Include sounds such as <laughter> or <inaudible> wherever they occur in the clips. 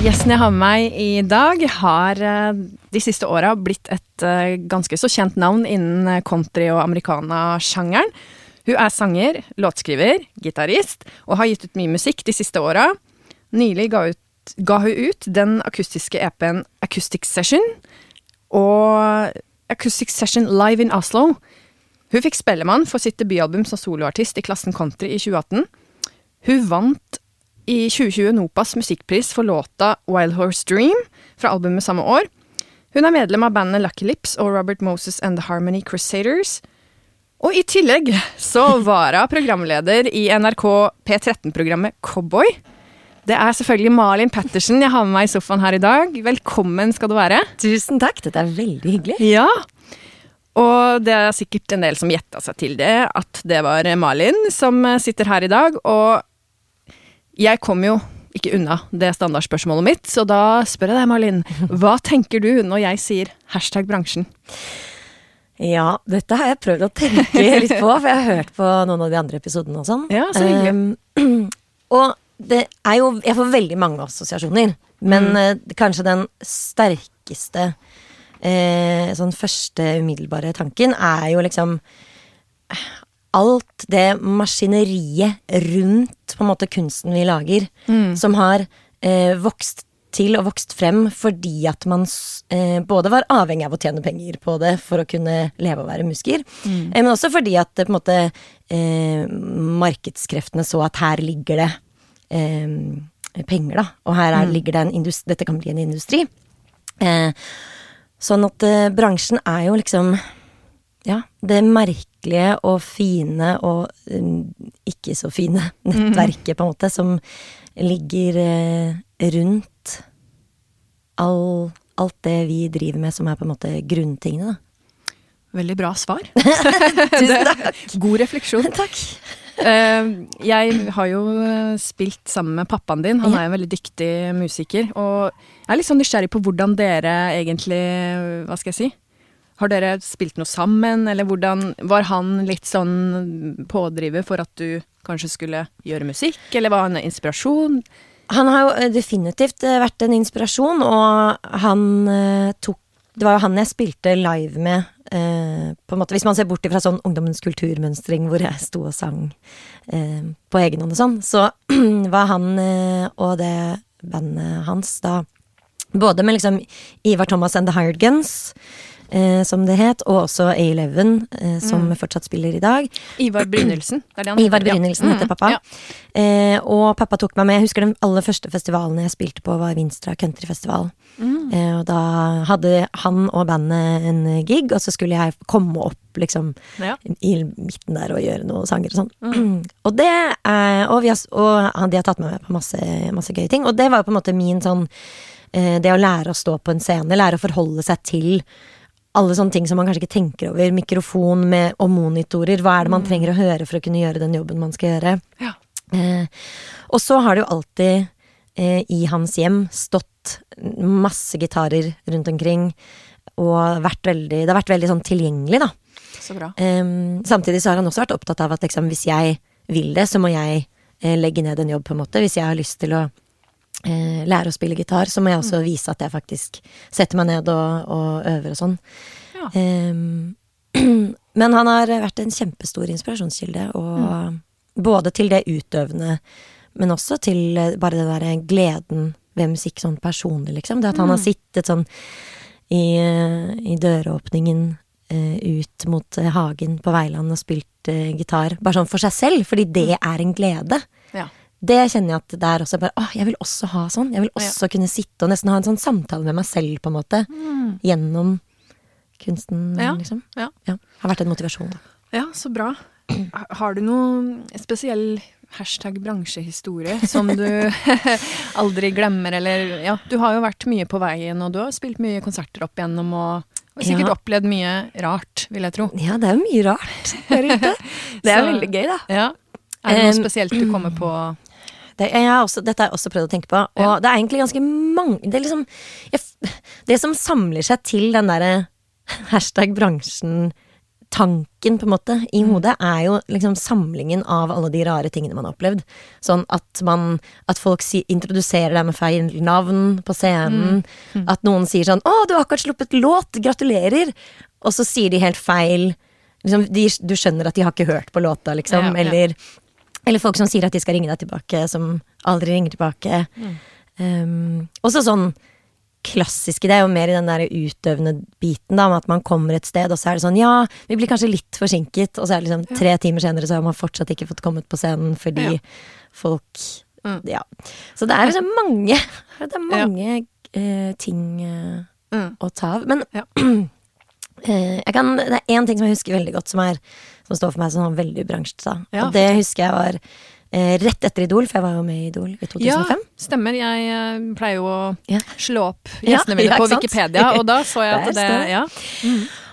Gjesten jeg har med meg i dag, har eh, de siste åra blitt et eh, ganske så kjent navn innen eh, country- og americana-sjangeren. Hun er sanger, låtskriver, gitarist og har gitt ut mye musikk de siste åra. Nylig ga, ut, ga, hun ut den akustiske EP-en Acoustic Session og Acoustic Session Live in Oslo. Hun fikk Spellemann for sitt debutalbum som soloartist i klassen country i 2018. Hun vant i 2020 Nopas musikkpris for låta Wild Horse Dream fra albumet samme år. Hun er medlem av bandet Lucky Lips og Robert Moses and The Harmony Crusaders. Og i tillegg så var hun programleder i NRK P13-programmet Cowboy. Det er selvfølgelig Malin Pettersen jeg har med meg i sofaen her i dag. Velkommen skal du være. Tusen takk, dette er veldig hyggelig. Ja, og det er sikkert en del som gjetta seg til det, at det var Malin som sitter her i dag. Og jeg kom jo ikke unna det standardspørsmålet mitt, så da spør jeg deg, Malin. <laughs> Hva tenker du når jeg sier hashtag bransjen? Ja, dette har jeg prøvd å tenke litt på, for jeg har hørt på noen av de andre episodene og sånn. Ja, så. Um, <clears throat> og det er jo Jeg får veldig mange assosiasjoner, men mm. uh, kanskje den sterkeste uh, sånn første umiddelbare tanken er jo liksom alt det maskineriet rundt på en måte kunsten vi lager, mm. som har eh, vokst til og vokst frem fordi at man eh, både var avhengig av å tjene penger på det for å kunne leve og være musiker, mm. eh, men også fordi at på en måte eh, markedskreftene så at her ligger det eh, penger, da, og her er, mm. ligger det en industri Dette kan bli en industri. Eh, sånn at bransjen er jo liksom ja, det merkelige og fine og um, ikke så fine <laughs> nettverket, på en måte, som ligger uh, rundt all, alt det vi driver med som er på en måte grunntingene, da. Veldig bra svar. <laughs> Tusen takk. God refleksjon. <laughs> takk. Uh, jeg har jo eh, spilt sammen med pappaen din. Han er en veldig dyktig musiker. Og jeg er litt sånn nysgjerrig på hvordan dere egentlig Hva skal jeg si? Har dere spilt noe sammen, eller hvordan Var han litt sånn pådriver for at du kanskje skulle gjøre musikk, eller var han en inspirasjon? Han har jo eh, definitivt eh, vært en inspirasjon, og han eh, tok Det var jo han jeg spilte live med, på en måte, hvis man ser bort fra sånn ungdommens kulturmønstring hvor jeg sto og sang på egen hånd og sånn, så <clears throat> var han og det bandet hans da både med liksom Ivar Thomas and The Hired Guns eh, som det het, og også A11, eh, som mm. fortsatt spiller i dag. Ivar Brynildsen. Ivar Brynildsen heter mm, pappa. Ja. Eh, og pappa tok meg med. Jeg husker den aller første festivalen jeg spilte på, var Vinstra countryfestival. Mm. Eh, og da hadde han og bandet en gig, og så skulle jeg komme opp liksom ja. i midten der og gjøre noen sanger og sånn. Mm. <clears throat> og det og, har, og de har tatt meg med på masse, masse gøye ting. Og det var på en måte min sånn eh, Det å lære å stå på en scene, lære å forholde seg til alle sånne ting som man kanskje ikke tenker over. Mikrofon med, og monitorer. Hva er det man mm. trenger å høre for å kunne gjøre den jobben man skal gjøre? Ja. Eh, og så har det jo alltid eh, i hans hjem stått masse gitarer rundt omkring. Og vært veldig, det har vært veldig sånn tilgjengelig, da. Så bra. Eh, samtidig så har han også vært opptatt av at liksom, hvis jeg vil det, så må jeg eh, legge ned en jobb, på en måte. Hvis jeg har lyst til å eh, lære å spille gitar, så må jeg også mm. vise at jeg faktisk setter meg ned og, og øver og sånn. Ja. Eh, <clears throat> men han har vært en kjempestor inspirasjonskilde, og mm. både til det utøvende, men også til eh, bare det derre gleden ved musikk sånn personlig, liksom. Det at han har mm. sittet sånn i, i døråpningen eh, ut mot eh, hagen på Veiland og spilt eh, gitar, bare sånn for seg selv, fordi det Mm. er en glede. Ja. Det kjenner jeg at det er også bare Å, jeg vil også ha sånn. Jeg vil også kunne sitte og nesten ha en sånn samtale med meg selv, på en måte. Gjennom kunsten, Ja, liksom. ja. Har vært en motivasjon, da. Ja, så bra. Har du noen spesiell hashtag bransjehistorie som du <laughs> aldri glemmer, eller Ja, du har jo vært mye på veien, og du har spilt mye konserter opp igjennom, og, og sikkert Ja. opplevd mye rart, vil jeg tro. Ja, det er jo mye rart der ute. <laughs> Det er Så- veldig gøy, da. Ja. Er det noe Um, spesielt du kommer på? Det, også, dette har jeg også prøvd å tenke på, og Ja. det er egentlig ganske mange Det liksom jeg, Det som samler seg til den derre hashtag bransjen-tanken, på en måte, i hodet, er jo liksom samlingen av alle de rare tingene man har opplevd. Sånn at man At folk si, introduserer deg med feil navn på scenen. At noen sier sånn 'Å, du har akkurat sluppet låt! Gratulerer!' Og så sier de helt feil. Liksom, de, du skjønner at de har ikke hørt på låta, liksom. Ja, ja. Eller eller folk som sier at de skal ringe deg tilbake, som aldri ringer tilbake. Um, også sånn klassiske, det er jo mer i den der utøvende biten, da, med at man kommer et sted, og så er det sånn ja, vi blir kanskje litt forsinket, og så er det liksom tre timer senere så har man fortsatt ikke fått kommet på scenen fordi Ja. folk Mm. Ja. Så det er liksom mange <laughs> Det er mange eh, ting uh, Mm. å ta av. Men Ja. uh, <clears throat> jeg kan, det er én ting som jeg husker veldig godt, som, er, som står for meg som veldig bransjete. Ja, og det husker jeg var eh, rett etter Idol, for jeg var jo med i Idol i 2005. Ja, stemmer. Jeg eh, pleier jo å Ja. slå opp gjestene mine <laughs> på? Wikipedia, og da så jeg at det. Ja.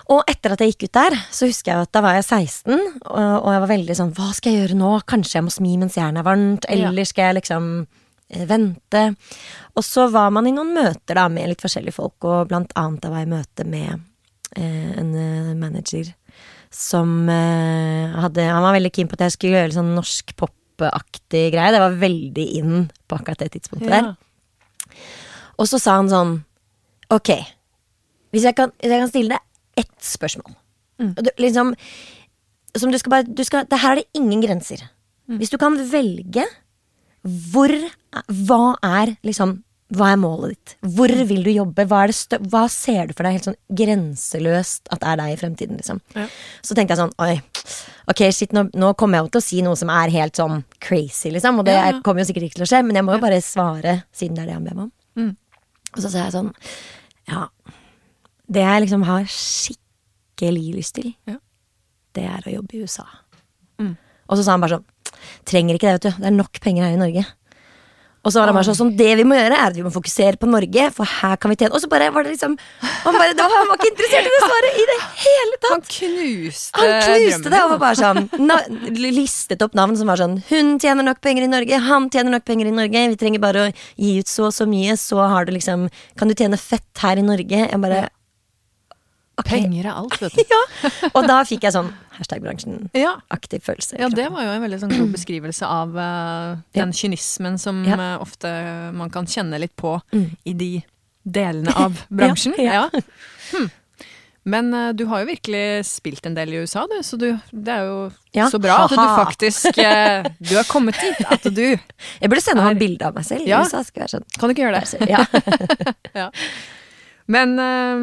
Og etter at jeg gikk ut der, så husker jeg at da var jeg 16, og, og jeg var veldig sånn Hva skal jeg gjøre nå? Kanskje jeg må smi mens jernet er varmt? Eller skal jeg liksom eh, vente? Og så var man i noen møter da med litt forskjellige folk, og blant annet da var jeg i møte med eh, en eh, manager som eh, hadde Han var veldig keen på at jeg skulle gjøre sånn norsk pop-aktig greie. Det var veldig inn på akkurat det tidspunktet der. Og så sa han sånn Ok, hvis jeg kan, hvis jeg kan stille deg ett spørsmål mm. du, liksom, Som du skal bare du skal, det Her er det ingen grenser Hvis du kan velge Hvor Hva er liksom Hva er målet ditt? Hvor vil du jobbe? Hva, hva ser du for deg helt sånn grenseløst At er deg i fremtiden liksom Ja. Så tenkte jeg sånn Oi, ok shit Nå, nå kommer jeg jo til å si noe som er helt sånn Crazy liksom Og det Ja, ja. er, kommer jo sikkert ikke til å skje Men jeg må jo bare svare Siden det er det han ber meg om Mm. og så sa jeg sånn Ja, det jeg liksom har skikkelig lyst til, Ja. det er å jobbe i USA. Mm. Og så sa han bare sånn Trenger ikke det, vet du. Det er nok penger her i Norge. Og så var han bare sånn sånn, Det vi må gjøre, er at vi må fokusere på Norge, for her kan vi tjene Og så bare var det liksom Han, bare, det var, han var ikke interessert i det svaret i det hele tatt! Han knuste Han knuste det og var bare sånn na, Listet opp navn som var sånn Hun tjener nok penger i Norge, han tjener nok penger i Norge Vi trenger bare å gi ut så og så mye Så har du liksom Kan du tjene fett her i Norge? Jeg bare ok. Penger er alt, vet du. <laughs> Ja Og da fikk jeg sånn hashtag-bransjen-aktiv følelse Ja, det var jo en veldig sånn god beskrivelse av uh, den kynismen som Ja. uh, ofte man kan kjenne litt på Mm. i de delene av <laughs> bransjen. Ja, ja. Hm. Men uh, du har jo virkelig spilt en del i USA, du, så du, det er jo Ja. så bra at du faktisk uh, Du har kommet dit at du <laughs> Jeg burde sende Er- han bilde av meg selv Ja. i USA skal være sånn Kan du ikke gjøre det? Ja Men eh,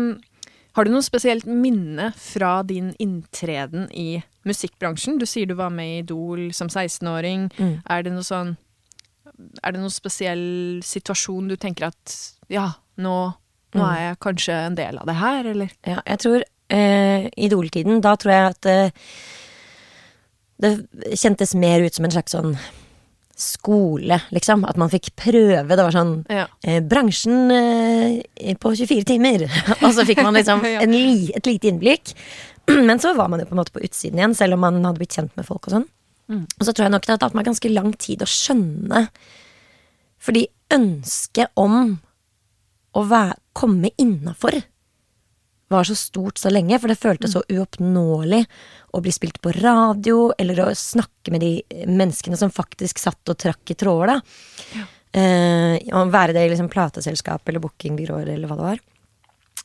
har du noe spesielt minne fra din inntreden i musikkbransjen? Du sier du var med i Idol som 16-åring. Mm. Er det noe sånn Er det noen spesiell situasjon du tenker at ja, nå, nå Mm. er jeg kanskje en del av det her, eller? Ja, jeg tror eh, Idol-tiden, da tror jeg at eh, det kjentes mer ut som en slags sånn skole, liksom. At man fikk prøve. Det var sånn Ja. eh, Bransjen eh, på 24 timer. <laughs> Og så fikk man liksom <laughs> en li, et lite innblikk. <clears throat> Men så var man jo på en måte på utsiden igjen, selv om man hadde blitt kjent med folk og sånn. Mm. Og så tror jeg nok det har tatt meg ganske lang tid å skjønne Fordi ønsket om å være, komme innafor var så stort så lenge, for det føltes så uoppnåelig å bli spilt på radio, eller å snakke med de menneskene som faktisk satt og trakk i tråder, da. Eh, å være det i liksom plateselskap eller bookingbyråer eller hva det var.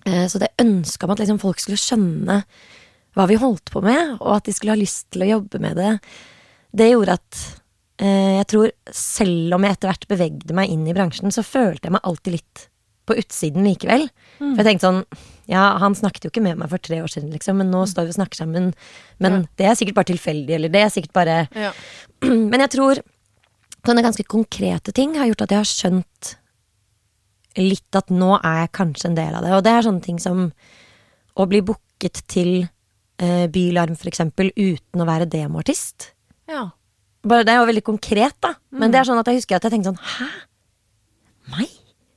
Eh, så det ønsket om at liksom folk skulle skjønne hva vi holdt på med, og at de skulle ha lyst til å jobbe med det, det gjorde at eh, jeg tror selv om jeg etter hvert bevegde meg inn i bransjen, så følte jeg meg alltid litt på utsiden likevel. For jeg tenkte sånn Ja, han snakket jo ikke med meg for tre år siden, liksom, men nå står vi og snakker sammen. Men Ja. det er sikkert bare tilfeldig, eller det er sikkert bare Ja. <clears throat> Men jeg tror sånne ganske konkrete ting har gjort at jeg har skjønt litt at nå er jeg kanskje en del av det. Og det er sånne ting som å bli booket til eh, Bylarm, for eksempel, uten å være demoartist. ja. Bare Det er jo veldig konkret, da. Men det er sånn at jeg husker at jeg tenkte sånn Hæ? Meg?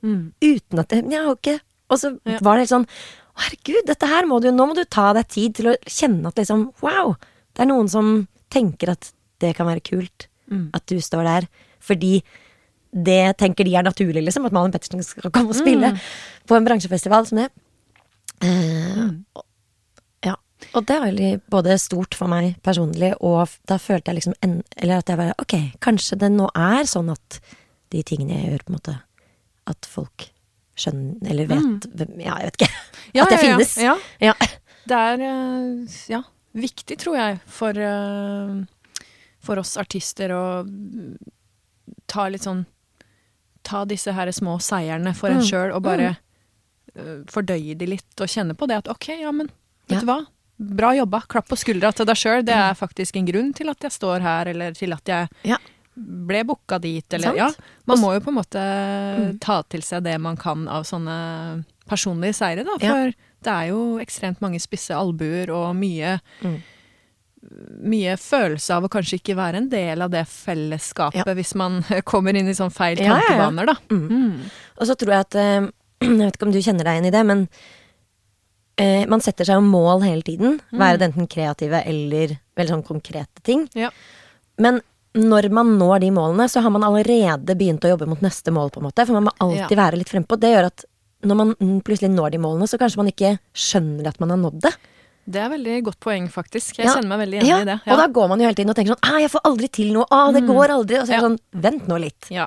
Mm. Uten at Men jeg har ikke Og så Ja. var det helt sånn «Å, Herregud, dette her må du Nå må du ta deg tid til å kjenne at liksom Wow! Det er noen som tenker at det kan være kult. Mm. At du står der. Fordi det tenker de er naturlig, liksom. At Malin Pettersen skal komme og spille Mm. på en bransjefestival som det. Eh, og- ja. Og det var veldig både stort for meg personlig, og da følte jeg liksom en, Eller at jeg bare Ok, kanskje det nå er sånn at de tingene jeg gjør, på en måte At folk skjønner Eller vet hvem Ja, jeg vet ikke. Mm. <laughs> Ja, at ja. finnes. Ja. Det er eh, ja, viktig, tror jeg, for, eh, for oss artister å mm, ta litt sånn Ta disse her små seierne for en Mm. sjøl, og bare mm. fordøye de litt, og kjenne på det at ok, ja, men vet du hva? Bra jobba. Klapp på skuldra til deg sjøl. Det er faktisk en grunn til at jeg står her, eller til at jeg. Ble booka dit, eller ja. Man må jo på en måte ta til seg det man kan av sånne personlige seire, da. Ja. For det er jo ekstremt mange spisse albuer og mye Mm. Mye følelse av å kanskje ikke være en del av det fellesskapet Ja. hvis man <laughs> kommer inn i sånn feil Ja, ja, ja. tankebaner, da. Mm. Mm. Og så tror jeg at eh, <clears throat> Jeg vet ikke om du kjenner deg igjen i det, men eh, man setter seg jo mål hele tiden. Være det enten kreative eller veldig sånn konkrete ting. Ja. Men når man når de målene, så har man allerede begynt å jobbe mot neste mål, på en måte. For man må alltid være litt frempå. Det gjør at når man mm, plutselig når de målene, så kanskje man ikke skjønner at man har nådd det. Det er veldig godt poeng, faktisk. Jeg Ja. kjenner meg veldig igjen Ja, i det. Og da går man jo hele tiden og tenker sånn 'Æ, 'Jeg får aldri til noe. Å, det går aldri.' Og så er det Ja. sånn Vent nå litt. ja.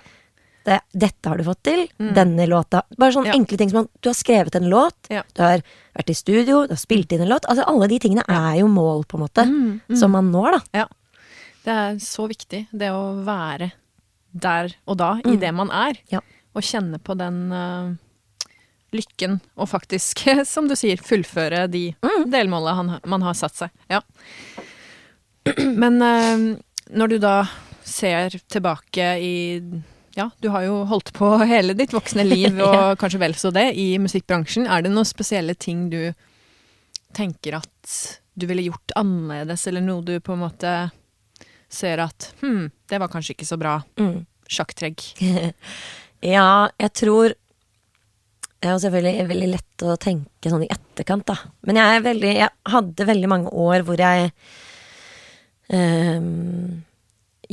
Det, dette har du fått til. Denne låta. Bare sånne Ja. enkle ting som du har skrevet en låt, Ja. du har vært i studio, du har spilt inn en låt. Altså Alle de tingene er jo mål, på en måte, som man når, da. Ja. Det er så viktig, det å være der og da, i Mm. det man er. Ja. Og kjenne på den uh, lykken, og faktisk, <laughs> som du sier, fullføre de Mm. delmålene han, man har satt seg. Ja. <clears throat> Men uh, når du da ser tilbake i ja, du har jo holdt på <laughs> hele ditt voksne liv, <laughs> og kanskje vel så det, i musikkbransjen. Er det noen spesielle ting du tenker at du ville gjort annerledes, eller noe du på en måte ser at hm, det var kanskje ikke så bra. Mm. Sjakktrekk. <laughs> Ja, jeg tror Det er jo selvfølgelig veldig lett å tenke sånn i etterkant, da. Men jeg veldig Jeg hadde veldig mange år hvor jeg um,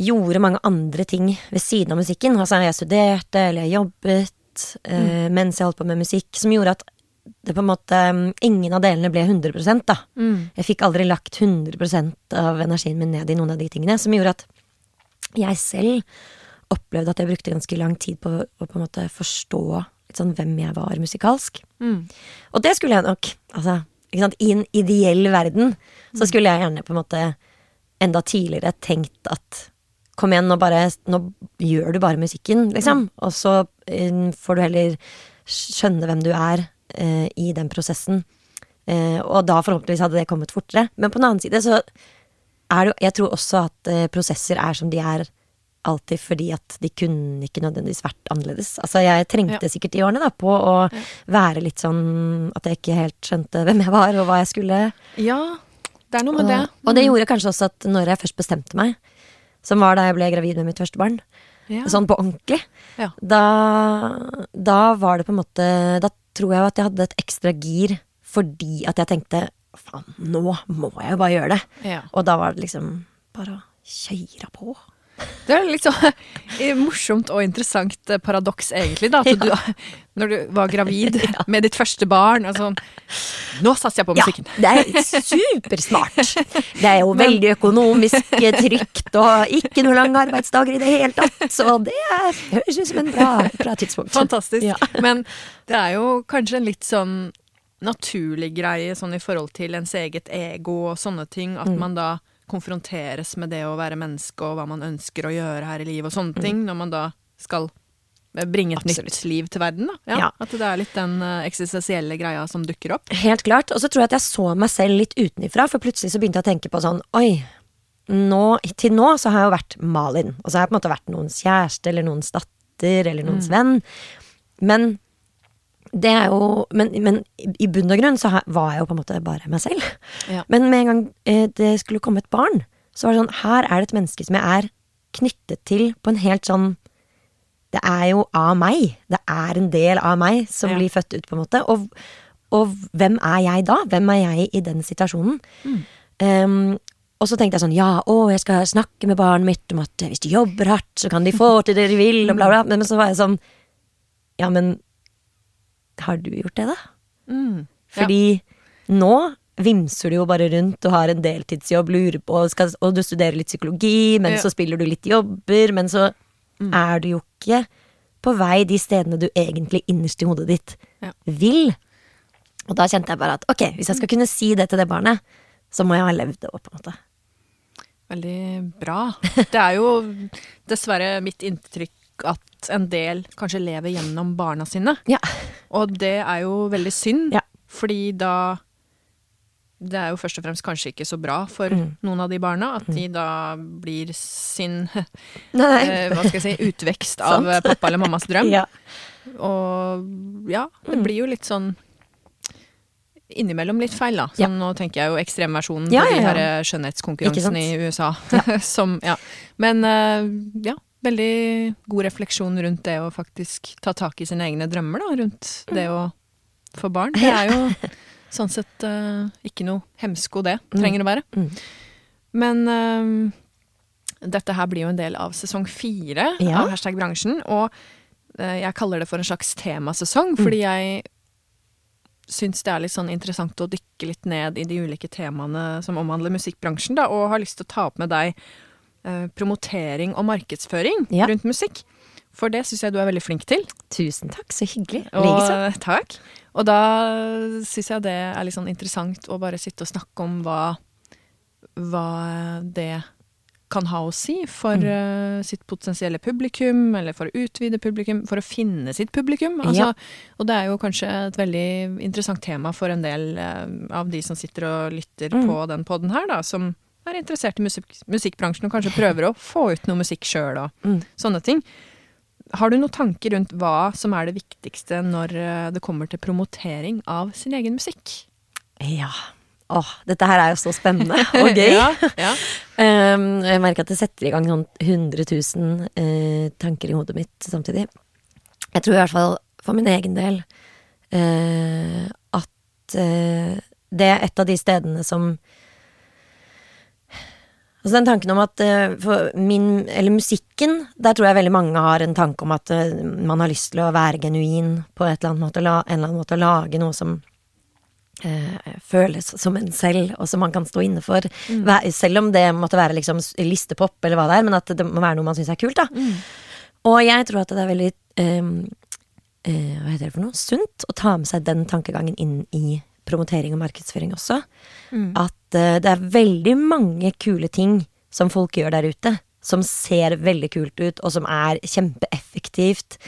gjorde mange andre ting ved siden av musikken. Altså jeg studerte, eller jeg jobbet eh, mens jeg holdt på med musikk, som gjorde at det på en måte Ingen av delene ble 100 da. Mm. Jeg fikk aldri lagt 100 av energien min ned i noen av de tingene, som gjorde at jeg selv opplevde at jeg brukte ganske lang tid på å på en måte forstå litt sånn hvem jeg var musikalsk. Mm. Og det skulle jeg nok, altså, i en ideell verden, så skulle jeg gjerne på en måte enda tidligere tenkt at kom igjen, nå bare, nå gjør du bare musikken, liksom, og så eh, får du heller skjønne hvem du er eh, i den prosessen. Eh, og da forhåpentligvis hadde det kommet fortere. Men på den annen side så er det jo Jeg tror også at eh, prosesser er som de er alltid fordi at de kunne ikke nødvendigvis vært annerledes. Altså jeg trengte Ja. sikkert de årene da på å være litt sånn at jeg ikke helt skjønte hvem jeg var og hva jeg skulle. Ja, det er noe med Og, det. og det gjorde kanskje også at når jeg først bestemte meg, som var da jeg ble gravid med mitt første barn, Ja. sånn på ordentlig, Ja. da, da var det på en måte Da tror jeg at jeg hadde et ekstra gir fordi at jeg tenkte faen, nå må jeg jo bare gjøre det. Ja. Og da var det liksom bare å kjøre på. Det er litt sånn <laughs> morsomt og interessant eh, paradoks, egentlig, da. At du, når du var gravid <laughs> med ditt første barn sånn Nå satser jeg på musikken! Ja, det er supersmart. Det er jo <laughs> veldig økonomisk trygt og ikke noen lange arbeidsdager i det hele tatt. Så det høres ut som en bra, bra tidspunkt. Fantastisk. Ja. Men det er jo kanskje en litt sånn naturlig greie sånn i forhold til ens eget ego og sånne ting, at Mm. man da konfronteres med det å være menneske og hva man ønsker å gjøre her i livet og Mm. sånne ting, når man da skal bringe et Absolutt. nytt liv til verden. da. Ja, ja. At det er litt den uh, eksistensielle greia som dukker opp. Helt klart. Og så tror jeg at jeg så meg selv litt utenifra, for plutselig så begynte jeg å tenke på sånn Oi, nå, til nå så har jeg jo vært Malin. Og så har jeg på en måte vært noens kjæreste eller noens datter eller noens mm. venn. Men det er jo men, men, i bunn og grunn så var jeg jo på en måte bare meg selv. Ja. Men med en gang eh, det skulle komme et barn, så var det sånn Her er det et menneske som jeg er knyttet til på en helt sånn Det er jo av meg. Det er en del av meg som ja. blir født ut, på en måte. Og, og, hvem er jeg da? Hvem er jeg i den situasjonen? Mm. Um, og så tenkte jeg sånn Ja, å, jeg skal snakke med barnet mitt om at hvis de jobber hardt, så kan de få til det de vil, og bla, bla. Men, men så var jeg sånn Ja, men har du gjort det, da? Mm, Fordi ja. nå vimser du jo bare rundt og har en deltidsjobb, lurer på, og, skal, og du studerer litt psykologi, men ja. så spiller du litt jobber, men så mm. er du jo ikke på vei de stedene du egentlig innerst i hodet ditt ja. vil. Og da kjente jeg bare at ok, hvis jeg skal kunne si det til det barnet, så må jeg ha levd det òg, på en måte. Veldig bra. Det er jo dessverre mitt inntrykk at en del kanskje lever gjennom barna sine. Ja. Og det er jo veldig synd, ja. fordi da det er jo først og fremst kanskje ikke så bra for mm. noen av de barna at de mm. da blir sin <laughs> eh, hva skal jeg si <laughs> utvekst av pappa eller mammas drøm. Ja. Og ja, det mm. blir jo litt sånn innimellom litt feil, da. Sånn, ja. Nå tenker jeg jo ekstremversjonen ja, på de her skjønnhetskonkurransene i USA. <laughs> Som, ja. Men uh, ja, veldig god refleksjon rundt det å faktisk ta tak i sine egne drømmer, da, rundt det å få barn. <laughs> Det er jo sånn sett uh, ikke noe hemsko, det mm. trenger å være. Mm. Men uh, dette her blir jo en del av sesong fire ja. av Hashtag bransjen, og uh, jeg kaller det for en slags temasesong, mm. fordi jeg syns det er litt sånn interessant å dykke litt ned i de ulike temaene som omhandler musikkbransjen, da, og har lyst til å ta opp med deg promotering og markedsføring ja. rundt musikk. For det syns jeg du er veldig flink til. Tusen takk, så hyggelig. Og, takk. Og da syns jeg det er litt sånn interessant å bare sitte og snakke om hva, hva det kan ha å si for mm. uh, sitt potensielle publikum, eller for å utvide publikum, for å finne sitt publikum. Altså, ja. Og det er jo kanskje et veldig interessant tema for en del uh, av de som sitter og lytter mm. på den poden her, da, som er interessert i musikk, musikkbransjen og kanskje prøver å få ut noe musikk sjøl og mm. sånne ting. Har du noen tanker rundt hva som er det viktigste når eh, det kommer til promotering av sin egen musikk? Ja. Åh, dette her er jo så spennende <laughs> og gøy. ja, ja. um, jeg merker at det setter i gang sånn 100 000 uh, tanker i hodet mitt samtidig. Jeg tror i hvert fall for min egen del uh, at uh, det er et av de stedene som Altså den tanken om at for min, eller musikken, der tror jeg veldig mange har en tanke om at uh, man har lyst til å være genuin på et eller annet måte, en eller annen måte, å lage noe som eh, føles som en selv, og som man kan stå inne for. Mm. Selv om det måtte være liksom listepop eller hva det er, men at det må være noe man syns er kult, da. Mm. Og jeg tror at det er veldig eh, hva heter det for noe? Sunt å ta med seg den tankegangen inn i promotering og markedsføring også. Mm. At uh, det er veldig mange kule ting som folk gjør der ute, som ser veldig kult ut, og som er kjempeeffektivt.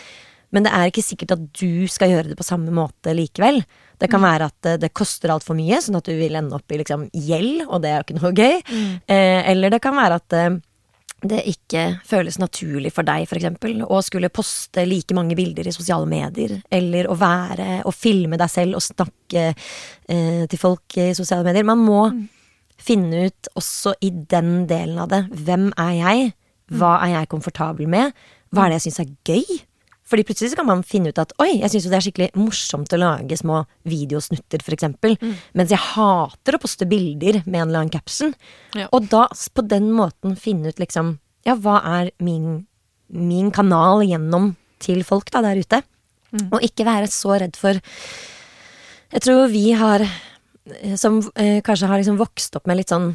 Men det er ikke sikkert at du skal gjøre det på samme måte likevel. Det kan mm. være at det, det koster altfor mye, sånn at du vil ende opp i liksom gjeld, og det er jo ikke noe gøy. Mm. Eh, eller det kan være at eh, det ikke føles naturlig for deg, for eksempel, å skulle poste like mange bilder i sosiale medier, eller å være og filme deg selv og snakke eh, til folk i sosiale medier. Man må mm. finne ut også i den delen av det. Hvem er jeg? Hva er jeg komfortabel med? Hva er det jeg syns er gøy? Fordi plutselig så kan man finne ut at oi, jeg syns jo det er skikkelig morsomt å lage små videosnutter, eksempel. Mm. Mens jeg hater å poste bilder med en eller annen caption. Ja. Og da på den måten finne ut liksom Ja, hva er min, min kanal gjennom til folk da der ute? Mm. Og ikke være så redd for Jeg tror vi har Som eh, kanskje har liksom vokst opp med litt sånn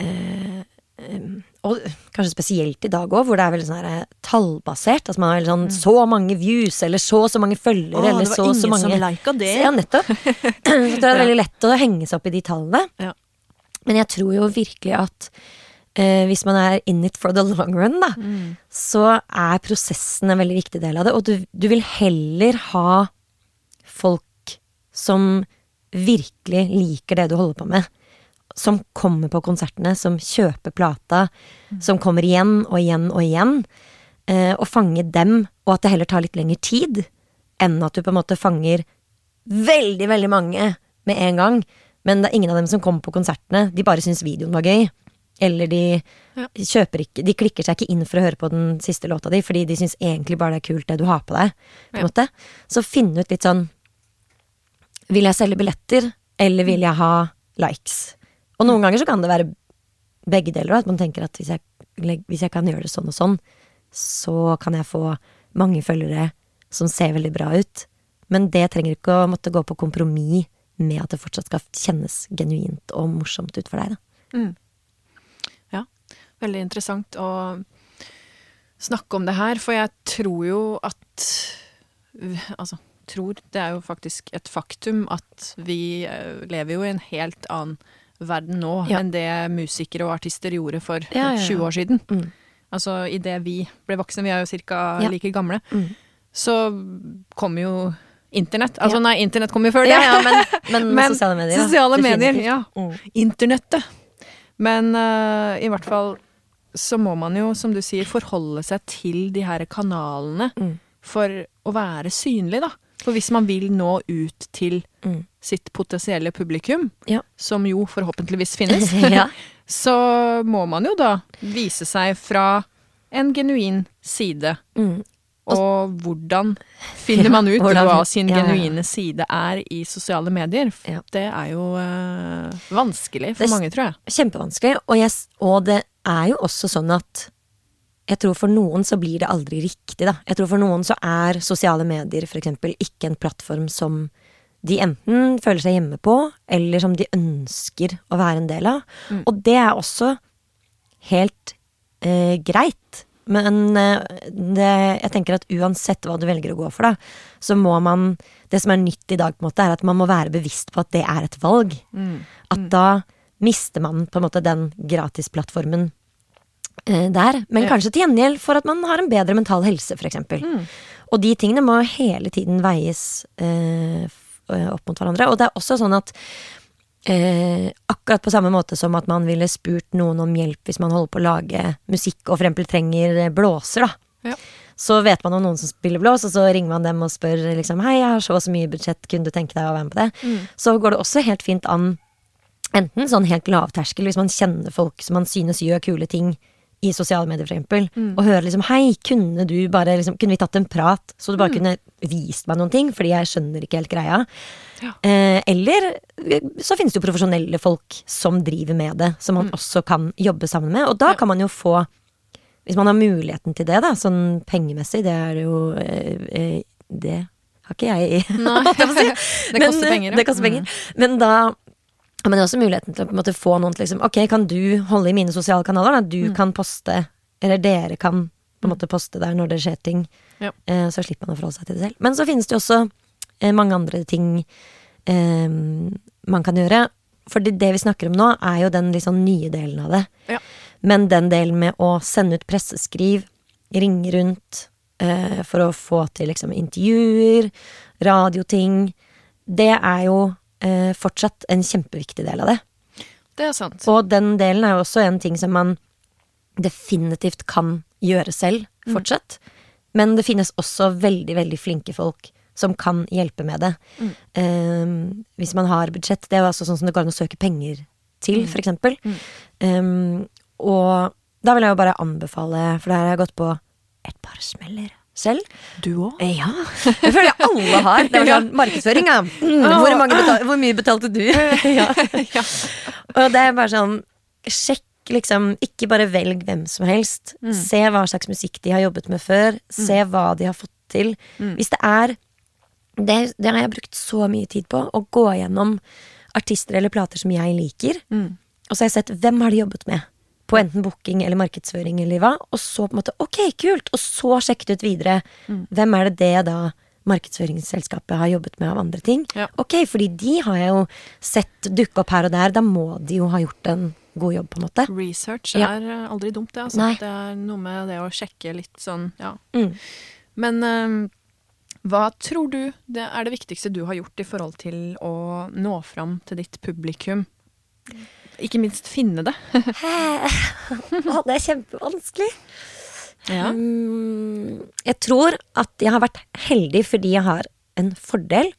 eh, eh og kanskje spesielt i dag òg, hvor det er veldig sånn her, eh, tallbasert. Altså man har sånn mm. så mange views, eller så og så mange følgere, eller så og så mange Det var ingen som lika det. Ja, nettopp. <laughs> så det er veldig lett å henge seg opp i de tallene. Ja. Men jeg tror jo virkelig at eh, hvis man er in it for the long run, da, mm. så er prosessen en veldig viktig del av det. Og du, du, vil heller ha folk som virkelig liker det du holder på med. Som kommer på konsertene, som kjøper plata, mm. som kommer igjen og igjen og igjen. Eh, og fange dem, og at det heller tar litt lengre tid enn at du på en måte fanger veldig, veldig mange med en gang. Men det er ingen av dem som kommer på konsertene. De bare syns videoen var gøy. Eller de ja. kjøper ikke De klikker seg ikke inn for å høre på den siste låta di, fordi de syns egentlig bare det er kult det du har på deg. På ja. måte. Så finn ut litt sånn Vil jeg selge billetter, eller vil jeg ha likes? Og noen ganger så kan det være begge deler, at man tenker at hvis jeg, hvis jeg kan gjøre det sånn og sånn, så kan jeg få mange følgere som ser veldig bra ut. Men det trenger ikke å måtte gå på kompromiss med at det fortsatt skal kjennes genuint og morsomt ut for deg, da. Mm. Veldig interessant å snakke om det her, for jeg tror jo at Altså, tror Det er jo faktisk et faktum at vi eh, lever jo i en helt annen verden nå ja. enn det musikere og artister gjorde for ja, ja, 20 år siden. Mm. Altså idet vi ble voksne, vi er jo ca. like gamle, mm. så kom jo Internett. Altså nei, internett kom jo før det. men, men, <laughs> men, sosiale medier. Sosiale medier, ja. Mm. Internettet. Men uh, i hvert fall så må man jo, som du sier, forholde seg til de her kanalene mm. for å være synlig, da. For hvis man vil nå ut til mm. sitt potensielle publikum, ja. som jo forhåpentligvis finnes, <laughs> <laughs> ja. så må man jo da vise seg fra en genuin side. Mm. Og hvordan finner man <laughs> ut ja, hvordan, hva sin genuine side er i sosiale medier? Det er jo øh, vanskelig for mange, tror jeg. Kjempevanskelig, og, yes, og det er jo også sånn at jeg tror for noen så blir det aldri riktig, da. Jeg tror for noen så er sosiale medier eksempel ikke en plattform som de enten føler seg hjemme på, eller som de ønsker å være en del av. Mm. Og det er også helt eh, greit. Men eh, det, jeg tenker at uansett hva du velger å gå for, da, så må man Det som er nytt i dag, på en måte, er at man må være bevisst på at det er et valg. Mm. At mm. da mister man på en måte den gratisplattformen der. Men kanskje til gjengjeld for at man har en bedre mental helse, f.eks. Mm. Og de tingene må hele tiden veies eh, eh, opp mot hverandre. Og det er også sånn at eh, akkurat på samme måte som at man ville spurt noen om hjelp hvis man holder på å lage musikk og for eksempel trenger blåser, da. Ja. Så vet man om noen som spiller blås, og så ringer man dem og spør liksom Hei, jeg har så og så mye budsjett, kunne du tenke deg å være med på det? Mm. Så går det også helt fint an Enten sånn helt lavterskel, hvis man kjenner folk som man synes gjør kule ting i sosiale medier, eksempel, mm. og høre liksom 'hei, kunne du bare liksom, Kunne vi tatt en prat, så du bare mm. kunne vist meg noen ting, fordi jeg skjønner ikke helt greia. Ja. Eh, eller så finnes det jo profesjonelle folk som driver med det, som man mm. også kan jobbe sammen med, og da ja. kan man jo få hvis man har muligheten til det, da, sånn pengemessig, det er jo eh, eh Det har ikke jeg i. <laughs> <laughs> det koster penger. Det koster penger. Mm. Men da men det er også muligheten til å måte, få noen til liksom Ok, kan du holde i mine sosiale kanaler? Da? Du mm. kan poste, eller dere kan på en måte poste der når det skjer ting. Ja. Eh, så slipper man å forholde seg til det selv. Men så finnes det jo også eh, mange andre ting eh, man kan gjøre. For det, det, vi snakker om nå, er jo den liksom nye delen av det. Ja. Men den delen med å sende ut presseskriv, ringe rundt eh, for å få til liksom intervjuer, radioting, det er jo eh, fortsatt en kjempeviktig del av det. Det er sant. Og den delen er jo også en ting som man definitivt kan gjøre selv mm. fortsatt. Mm. Men det finnes også veldig, veldig flinke folk som kan hjelpe med det. Mm. Um, hvis man har budsjett. Det er jo altså sånn som det går an å søke penger til, mm. for eksempel. Um, og da vil jeg jo bare anbefale, for der har jeg gått på et par smeller selv. Du òg? Eh, ja. Jeg føler alle har. Det <laughs> var sånn markedsføring, ja. Mm, hvor, betal, hvor, mye betalte du? <laughs> ja. <laughs> ja. Og det er bare sånn Sjekk, liksom. Ikke bare velg hvem som helst. Mm. Se hva slags musikk de har jobbet med før. Se mm. hva de har fått til. Mm. Hvis det er det, det, har jeg brukt så mye tid på. Å gå gjennom artister eller plater som jeg liker. Mm. Og så har jeg sett hvem har de jobbet med på enten booking eller markedsføring eller hva, og så på en måte ok, kult, og så sjekket ut videre. Mm. Hvem er det det da markedsføringsselskapet har jobbet med av andre ting? Ja. Ok, fordi de har jeg jo sett dukke opp her og der, da må de jo ha gjort en god jobb, på en måte. Research Ja. er eh, aldri dumt, det. Altså. Det er noe med det å sjekke litt sånn, ja. Mm. Men um, hva tror du det er det viktigste du har gjort i forhold til å nå fram til ditt publikum? Ikke minst finne det. Å, det er kjempevanskelig. Ja. Mm, jeg tror at jeg har vært heldig fordi jeg har en fordel,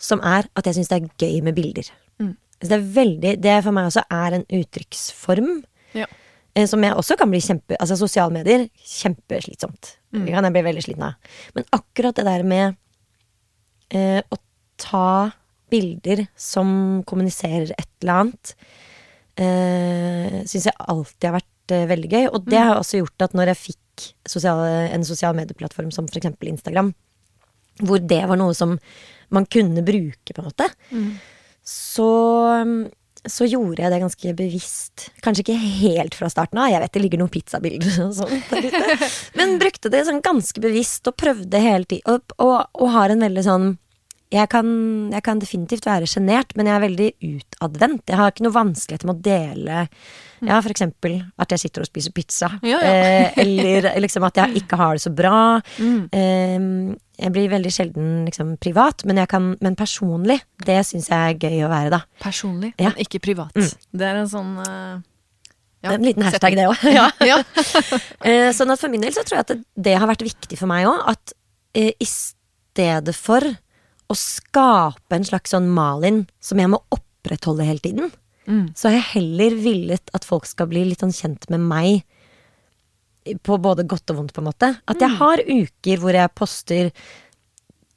som er at jeg syns det er gøy med bilder. Mm. Så det er veldig Det for meg også er en uttrykksform. Ja. eh, Som jeg også kan bli kjempe Altså sosiale medier, kjempeslitsomt. Mm. Det kan jeg bli veldig sliten av. Men akkurat det der med eh, å ta bilder som kommuniserer et eller annet, eh, syns jeg alltid har vært eh, veldig gøy. Og det Mm. har også gjort at når jeg fikk sosiale, en sosial medieplattform som eksempel Instagram, hvor det var noe som man kunne bruke, på en måte, Mm. så, så gjorde jeg det ganske bevisst. Kanskje ikke helt fra starten av, jeg vet det ligger noen pizzabilder og sånn. <laughs> Men brukte det sånn ganske bevisst og prøvde hele tiden. Og, og, og har en veldig sånn jeg kan, jeg kan definitivt være sjenert, men jeg er veldig utadvendt. Jeg har ikke noe vanskeligheter med å dele Ja, for eksempel at jeg sitter og spiser pizza. Ja, ja. Eh, eller liksom at jeg ikke har det så bra. Mm. Eh, jeg blir veldig sjelden liksom, privat, men, jeg kan, men personlig, det syns jeg er gøy å være, da. Personlig, Ja. men ikke privat. Mm. Det er en sånn eh, ja, en liten hashtag, det òg. <laughs> ja. <laughs> Eh, sånn at for min del så tror jeg at det, det har vært viktig for meg òg. At eh, i stedet for å skape en slags sånn Malin som jeg må opprettholde hele tiden, Mm. så har jeg heller villet at folk skal bli litt sånn kjent med meg på både godt og vondt, på en måte. At Mm. jeg har uker hvor jeg poster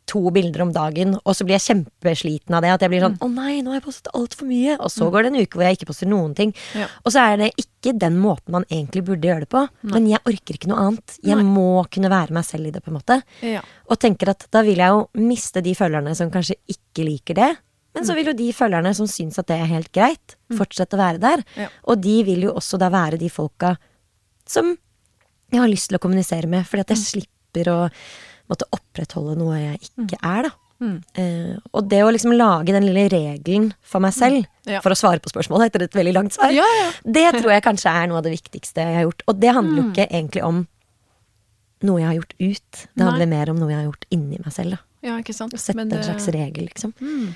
to bilder om dagen, og så blir jeg kjempesliten av det. At jeg blir sånn 'Å nei, nå har jeg postet altfor mye'. Og så går det en uke hvor jeg ikke poster noen ting. Mm. Ja. Og så er det ikke den måten man egentlig burde gjøre det på. Men jeg orker ikke noe annet. Jeg Nei. må kunne være meg selv i det, på en måte. Ja. Og tenker at da vil jeg jo miste de følgerne som kanskje ikke liker det. Men så vil jo de følgerne som syns at det er helt greit, fortsette å være der. Ja. Og de vil jo også da være de folka som jeg har lyst til å kommunisere med, fordi at jeg slipper å måtte opprettholde noe jeg ikke er, da. Mm. Eh, og det å liksom lage den lille regelen for meg selv, Ja. for å svare på spørsmålet etter et veldig langt svar, Ja, ja. det tror jeg kanskje er noe av det viktigste jeg har gjort. Og det handler jo Mm. ikke egentlig om noe jeg har gjort ut. Det Nei. handler mer om noe jeg har gjort inni meg selv. da Sette Men en slags regel, liksom. Mm.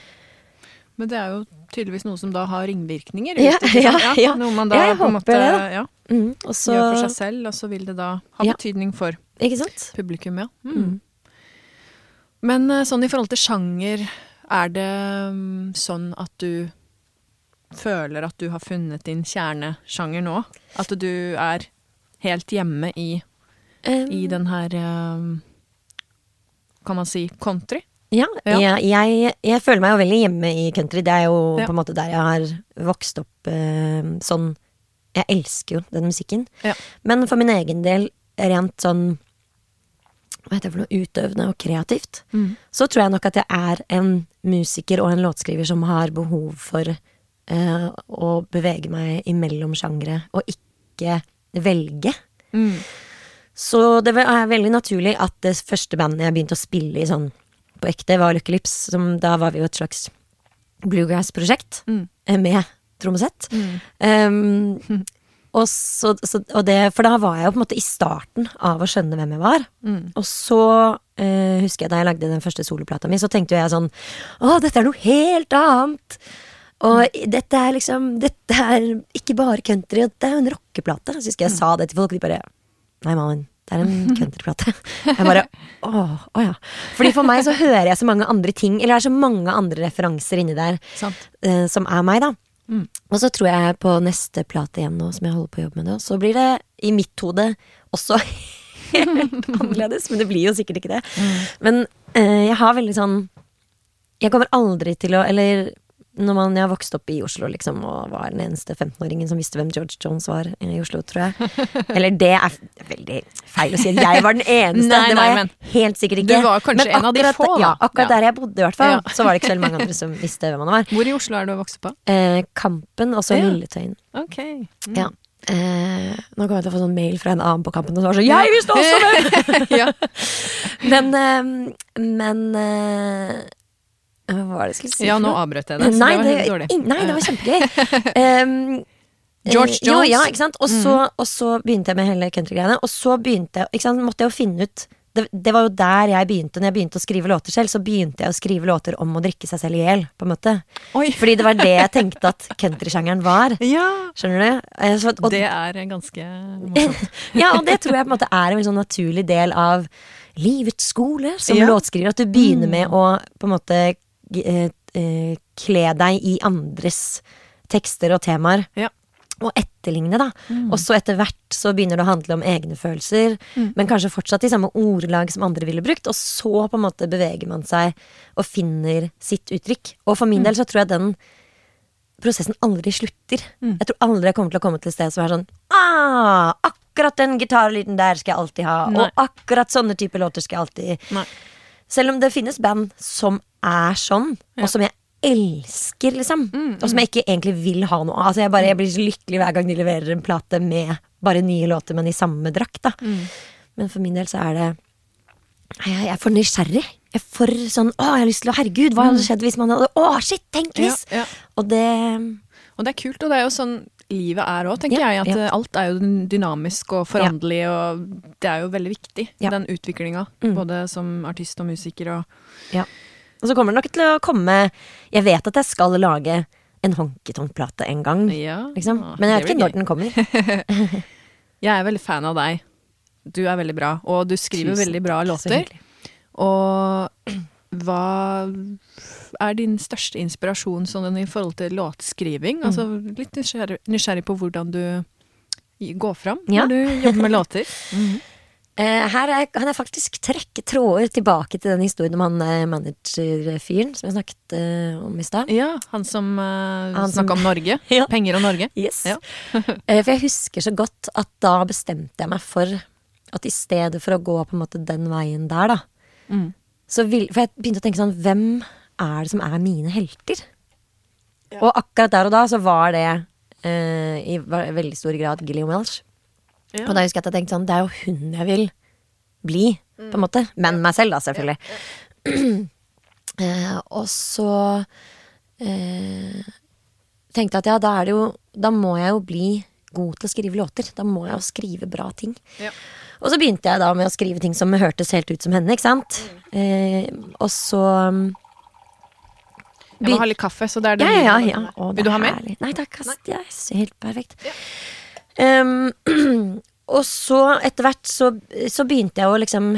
Men det er jo tydeligvis noe som da har ringvirkninger. Ja, ja, ja. Noe man da på en måte det, ja, Mm, og gjør for seg selv, og så vil det da ha betydning for publikum, ja. Mm. Men eh, sånn i forhold til sjanger, er det mm, sånn at du føler at du har funnet din kjernesjanger nå? At du er helt hjemme i, Um, i den her eh, Kan man si country? Ja, Ja. Jeg, jeg, jeg føler meg jo veldig hjemme i country. Det er jo Ja. på en måte der jeg har vokst opp eh, sånn Jeg elsker jo den musikken. Ja. Men for min egen del, rent sånn Hva heter det for noe? Utøvende og kreativt. Mm. Så tror jeg nok at jeg er en musiker og en låtskriver som har behov for eh, å bevege meg imellom sjangre, og ikke velge. Mm. Så det er veldig naturlig at det første bandet jeg begynte å spille i sånn på ekte, var Lucky Lips. Som, da var vi jo et slags bluegrass-prosjekt Mm. eh, med trommesett. Mm. Um, <laughs> og, så, så, og det, for da var jeg jo på en måte i starten av å skjønne hvem jeg var. Mm. Og så eh, husker jeg da jeg lagde den første soloplata mi, så tenkte jo jeg sånn Å, dette er noe helt annet! Og dette er liksom Dette er ikke bare country, det er jo en rockeplate. Så husker jeg jeg sa det til folk, de bare Nei, Malin, det er en countryplate. Jeg bare å, å ja. Fordi for meg så hører jeg så mange andre ting, eller det er så mange andre referanser inni der Sant. eh, som er meg, da. Mm. Og så tror jeg på neste plate igjen nå, som jeg holder på å jobbe med nå, så blir det i mitt hode også <laughs> helt annerledes. Men det blir jo sikkert ikke det. Men eh, jeg har veldig sånn Jeg kommer aldri til å Eller når man, jeg vokst opp i Oslo liksom, og var den eneste 15-åringen som visste hvem George Jones var i Oslo, tror jeg. <laughs> Eller det er veldig feil å si at jeg var den eneste. Nei, det var jeg men helt sikkert ikke. du var kanskje en av de få, da. Ja, akkurat Ja. der jeg bodde, i hvert fall. Ja. Så var det ikke så mange andre som visste hvem han var. Hvor i Oslo er du vokst opp? Eh, Kampen, og så Ja. Lilletøyen. Okay. Mm. Ja. Eh, nå kommer jeg til å få sånn mail fra en annen på Kampen som var sånn Jeg visste også det! <laughs> ja. <laughs> men eh, men eh, Hva var det jeg skulle si? ja, nå avbrøt jeg det, så Nei, det var helt dårlig. nei, det var kjempegøy. <laughs> um, George Jones. jo, ja, ikke sant? Og så, og så begynte jeg med hele countrygreiene. Og så begynte jeg, ikke sant? måtte jeg jo finne ut det, det var jo der jeg begynte. Når jeg begynte å skrive låter selv, så begynte jeg å skrive låter om å drikke seg selv i hjel, på en måte. Oi. Fordi det var det jeg tenkte at countrysjangeren var. <laughs> Ja. Skjønner du? Eh, Så, og, Det er ganske morsomt. <laughs> ja, og det tror jeg på en måte er en sånn naturlig del av livets skole som Ja. Mm. låtskriver. At du begynner med å på en måte kle deg i andres tekster og temaer. Ja. Og etterligne, da. Og så etter hvert så begynner det å handle om egne følelser, Mm. men kanskje fortsatt i samme ordelag som andre ville brukt. Og så på en måte beveger man seg og finner sitt uttrykk. Og for min Mm. del så tror jeg den prosessen aldri slutter. Mm. Jeg tror aldri jeg kommer til å komme til et sted som er sånn ah, Akkurat den gitarlyden der skal jeg alltid ha. Nei. Og akkurat sånne typer låter skal jeg alltid Nei. Selv om det finnes band som er sånn, Ja. og som jeg elsker, liksom. Mm, Og som jeg ikke egentlig vil ha noe av. Altså, jeg, bare, jeg blir så lykkelig hver gang de leverer en plate med bare nye låter, men i samme drakt. da Mm. Men for min del så er det jeg, jeg er for nysgjerrig. Jeg er for sånn Å, jeg har lyst til å Herregud, hva hadde skjedd hvis man hadde Å, shit, tenk hvis! Mm. Ja, ja. Og det Og det er kult, og det er jo sånn livet er òg, tenker Ja, jeg. At ja. eh, alt er jo dynamisk og foranderlig, og det er jo veldig viktig, Ja. den utviklinga. Mm. Både som artist og musiker og Ja. Og så kommer det nok til å komme Jeg vet at jeg skal lage en honky-tonk-plate en gang. Ja. Liksom. Men jeg vet ikke når den kommer. <laughs> Jeg er veldig fan av deg. Du er veldig bra, og du skriver Tusen veldig bra låter. Og hva er din største inspirasjon sånn i forhold til låtskriving? Altså litt nysgjerrig, nysgjerrig på hvordan du går fram Ja. når du jobber med låter. <laughs> Eh, her er, kan jeg faktisk trekke tråder tilbake til den historien om han eh, managerfyren som jeg snakket uh, om i stad. Ja, han som uh, Han snakka om Norge. <laughs> Ja. Penger og Norge. Yes. Ja. <laughs> For jeg husker så godt at da bestemte jeg meg for at i stedet for å gå på en måte den veien der, da Mm. Så vil, For jeg begynte å tenke sånn Hvem er det som er mine helter? Og akkurat der og da så var det uh, i veldig stor grad Gillian Welsh. Ja. Og da husker jeg at jeg tenkte sånn Det er jo hun jeg vil bli, på en måte. Men meg selv, da, selvfølgelig. <clears throat> eh, og så uh, tenkte jeg at ja, da er det jo Da må jeg jo bli god til å skrive låter. Da må jeg jo skrive bra ting. Ja. Og så begynte jeg da med å skrive ting som hørtes helt ut som henne, ikke sant. Eh, og så um, Jeg må ha litt kaffe, så det er det ja, ja, ja, Å, det Vil du ha er mer? Nei takk, ass. Ja, det er helt perfekt. Um, <clears throat> og så etter hvert så, så begynte jeg å liksom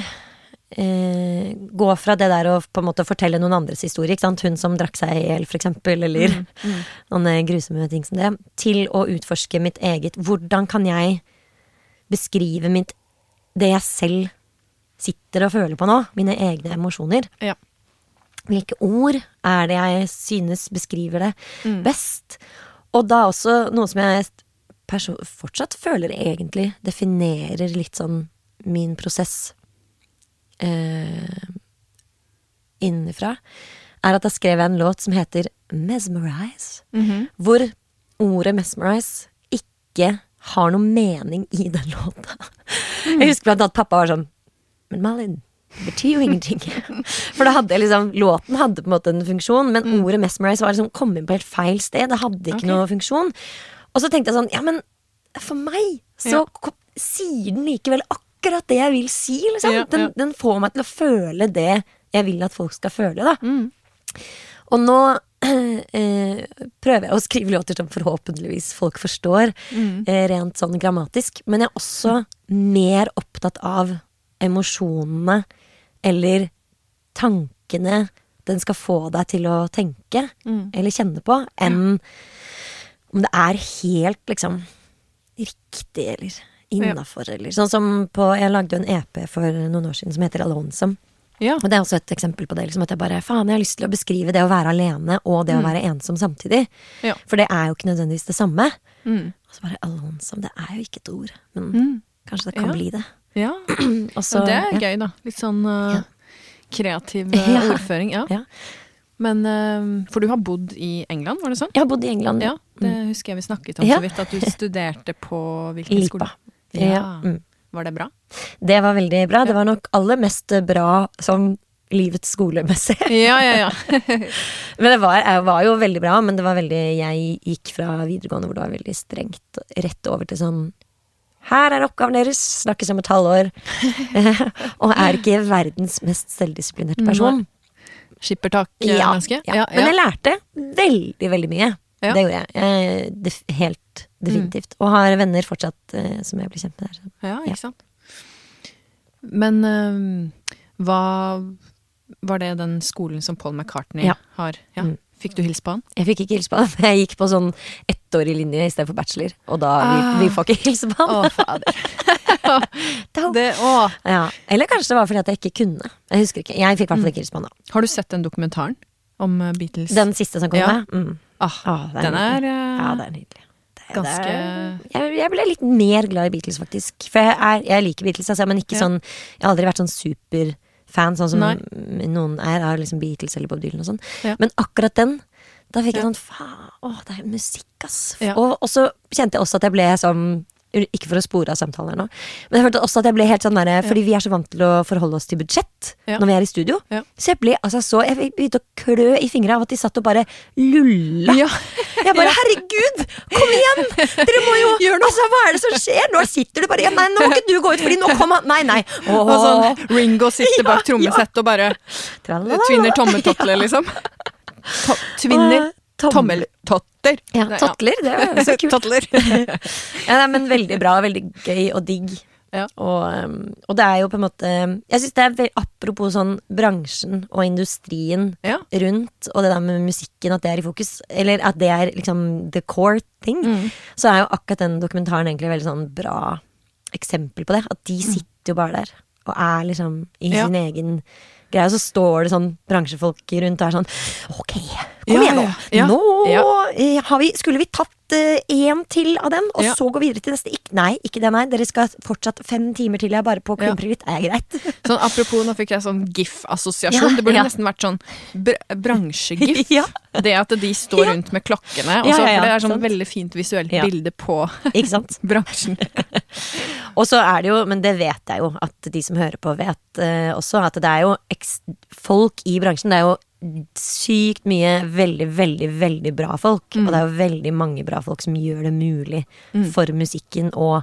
eh, gå fra det der å på en måte fortelle noen andres historie, ikke sant? hun som drakk seg i hjel, for eksempel, eller Mm, <laughs> noen grusomme ting som det, til å utforske mitt eget Hvordan kan jeg beskrive mitt, det jeg selv sitter og føler på nå? Mine egne emosjoner. Ja. Hvilke ord er det jeg synes beskriver det Mm. best? Og da også noe som jeg fortsatt føler egentlig definerer litt sånn min prosess eh, innenfra, er at da skrev jeg en låt som heter Mesmerize. Mhm. Hvor ordet mesmerize ikke har noe mening i den <laughs> låta. Jeg husker blant annet pappa var sånn Men Malin, det betyr jo ingenting. <laughs> For da hadde liksom Låten hadde på en måte en funksjon, men ordet mesmerize var liksom kom inn på helt feil sted. Det hadde ikke okay. noe funksjon. Og så tenkte jeg sånn Ja, men for meg så Ja. sier den likevel akkurat det jeg vil si, liksom. Ja, Den, ja. den får meg til å føle det jeg vil at folk skal føle, da. Mm. Og nå <clears throat> prøver jeg å skrive låter som forhåpentligvis folk forstår, Mm. eh, rent sånn grammatisk. Men jeg er også mer opptatt av emosjonene eller tankene den skal få deg til å tenke Mm. eller kjenne på, enn om det er helt liksom riktig eller innafor, eller sånn som på Jeg lagde jo en EP for noen år siden som heter Alonsome. Ja. Og det er også et eksempel på det. Liksom, at jeg bare, faen, jeg har lyst til å beskrive det å være alene og det å være ensom samtidig. Ja. For det er jo ikke nødvendigvis det samme. Mm. Og så bare alonsom, det er jo ikke et ord. Men Mm. kanskje det kan Ja. bli det. Ja. <clears throat> Og så, Så det er gøy, da. Litt sånn uh, kreativ <laughs> uh, ordføring. Ja. Ja. Men uh, For du har bodd i England, var det sånn? Jeg har bodd i England. Ja, det husker jeg vi snakket om så vidt. At du studerte på hvilken skole? Lipa. Ja. Ja. Mm. Var det bra? Det var veldig bra. Det var nok aller mest bra som livets skolemessig. Ja, ja, ja. <laughs> men det var, jeg var jo veldig bra, men det var veldig Jeg gikk fra videregående hvor det var veldig strengt, rett over til sånn her er oppgaven deres, snakkes om et halvår. <laughs> og er ikke verdens mest selvdisiplinerte person. Skippertak-menneske? Ja, ja. Men jeg lærte veldig, veldig mye. Ja. Det gjorde jeg. Det helt definitivt. Og har venner fortsatt eh, som jeg blir kjent med der. så. Ja, ikke sant. Men øhm, hva Var det den skolen som Paul McCartney Ja. har? Ja. Mm. Fikk du hilse på han? Jeg fikk ikke hilse på han. <laughs> Jeg gikk på sånn ettårig linje i stedet for bachelor. Og da vi, Ah. vi får ikke hilse på han. Å, fader. <laughs> Det, å. Ja. Eller kanskje det var fordi at jeg ikke kunne. Jeg husker ikke. Jeg fikk i hvert Mm. fall ikke hilse på han da. Har du sett den dokumentaren om eh, Beatles? Den siste som kom Ja. med. Mm. ah, Ah, det den er er eh, Ja, det er nydelig. Ganske jeg, jeg ble litt mer glad i Beatles, faktisk. For jeg, er, jeg liker Beatles, altså, men ikke Ja. sånn Jeg har aldri vært sånn superfan, sånn som Nei. noen er av liksom Beatles eller Bob Dylan og sånn. Ja. Men akkurat den, da fikk jeg sånn faen, å, det er musikk, ass. Og, og så kjente jeg også at jeg ble sånn ikke for å spore av samtaler nå, men jeg følte også at jeg ble helt sånn derre Fordi vi er så vant til å forholde oss til budsjett Ja. når vi er i studio. Ja. Så jeg ble altså så Jeg begynte å klø i fingra av at de satt og bare lulla. Ja. Jeg bare herregud, kom igjen! Dere må jo <laughs> Gjør noe. Altså, hva er det som skjer? Nå sitter du bare ja, Nei, nå må ikke du gå ut, fordi nå kom han Nei, nei. Åh. Og sånn Ringo sitter bak <laughs> Ja, trommesett og bare tvinner tommeltotter, <laughs> liksom. Tvinner tommeltotter. Ja, totler. Det er så kult. <laughs> <laughs> Ja, nei, men veldig bra, veldig gøy og digg. Ja. Og, um, og det er jo på en måte Jeg synes det er vel, Apropos sånn bransjen og industrien Ja. rundt, og det der med musikken, at det er i fokus, eller at det er liksom the core thing, Mm. så er jo akkurat den dokumentaren egentlig veldig sånn bra eksempel på det. At de sitter jo bare der og er liksom i. Ja. sin egen greie, og så står det sånn bransjefolk rundt og er sånn Ok, kom Ja, igjen nå! Nå Ja. eh, har vi, skulle vi tatt én til av den, og Ja. så gå videre til neste. Ik nei, ikke det, nei. Dere skal fortsatt fem timer til, jeg bare på Ja. klumprer litt. Er greit? <laughs> Sånn, apropos, nå fikk jeg sånn GIF-assosiasjon. Ja, det burde ja. nesten vært sånn br bransje-GIF. <laughs> Ja. Det at de står <laughs> rundt med klokkene. Og Ja, ja, ja, for det er sånn sant. veldig fint visuelt Ja. bilde på bransjen. Og så er det jo, men det vet jeg jo, at de som hører på vet uh, også, at det er jo folk i bransjen. Det er jo sykt mye veldig, veldig, veldig bra folk. Og det er jo veldig mange bra folk som gjør det mulig for musikken å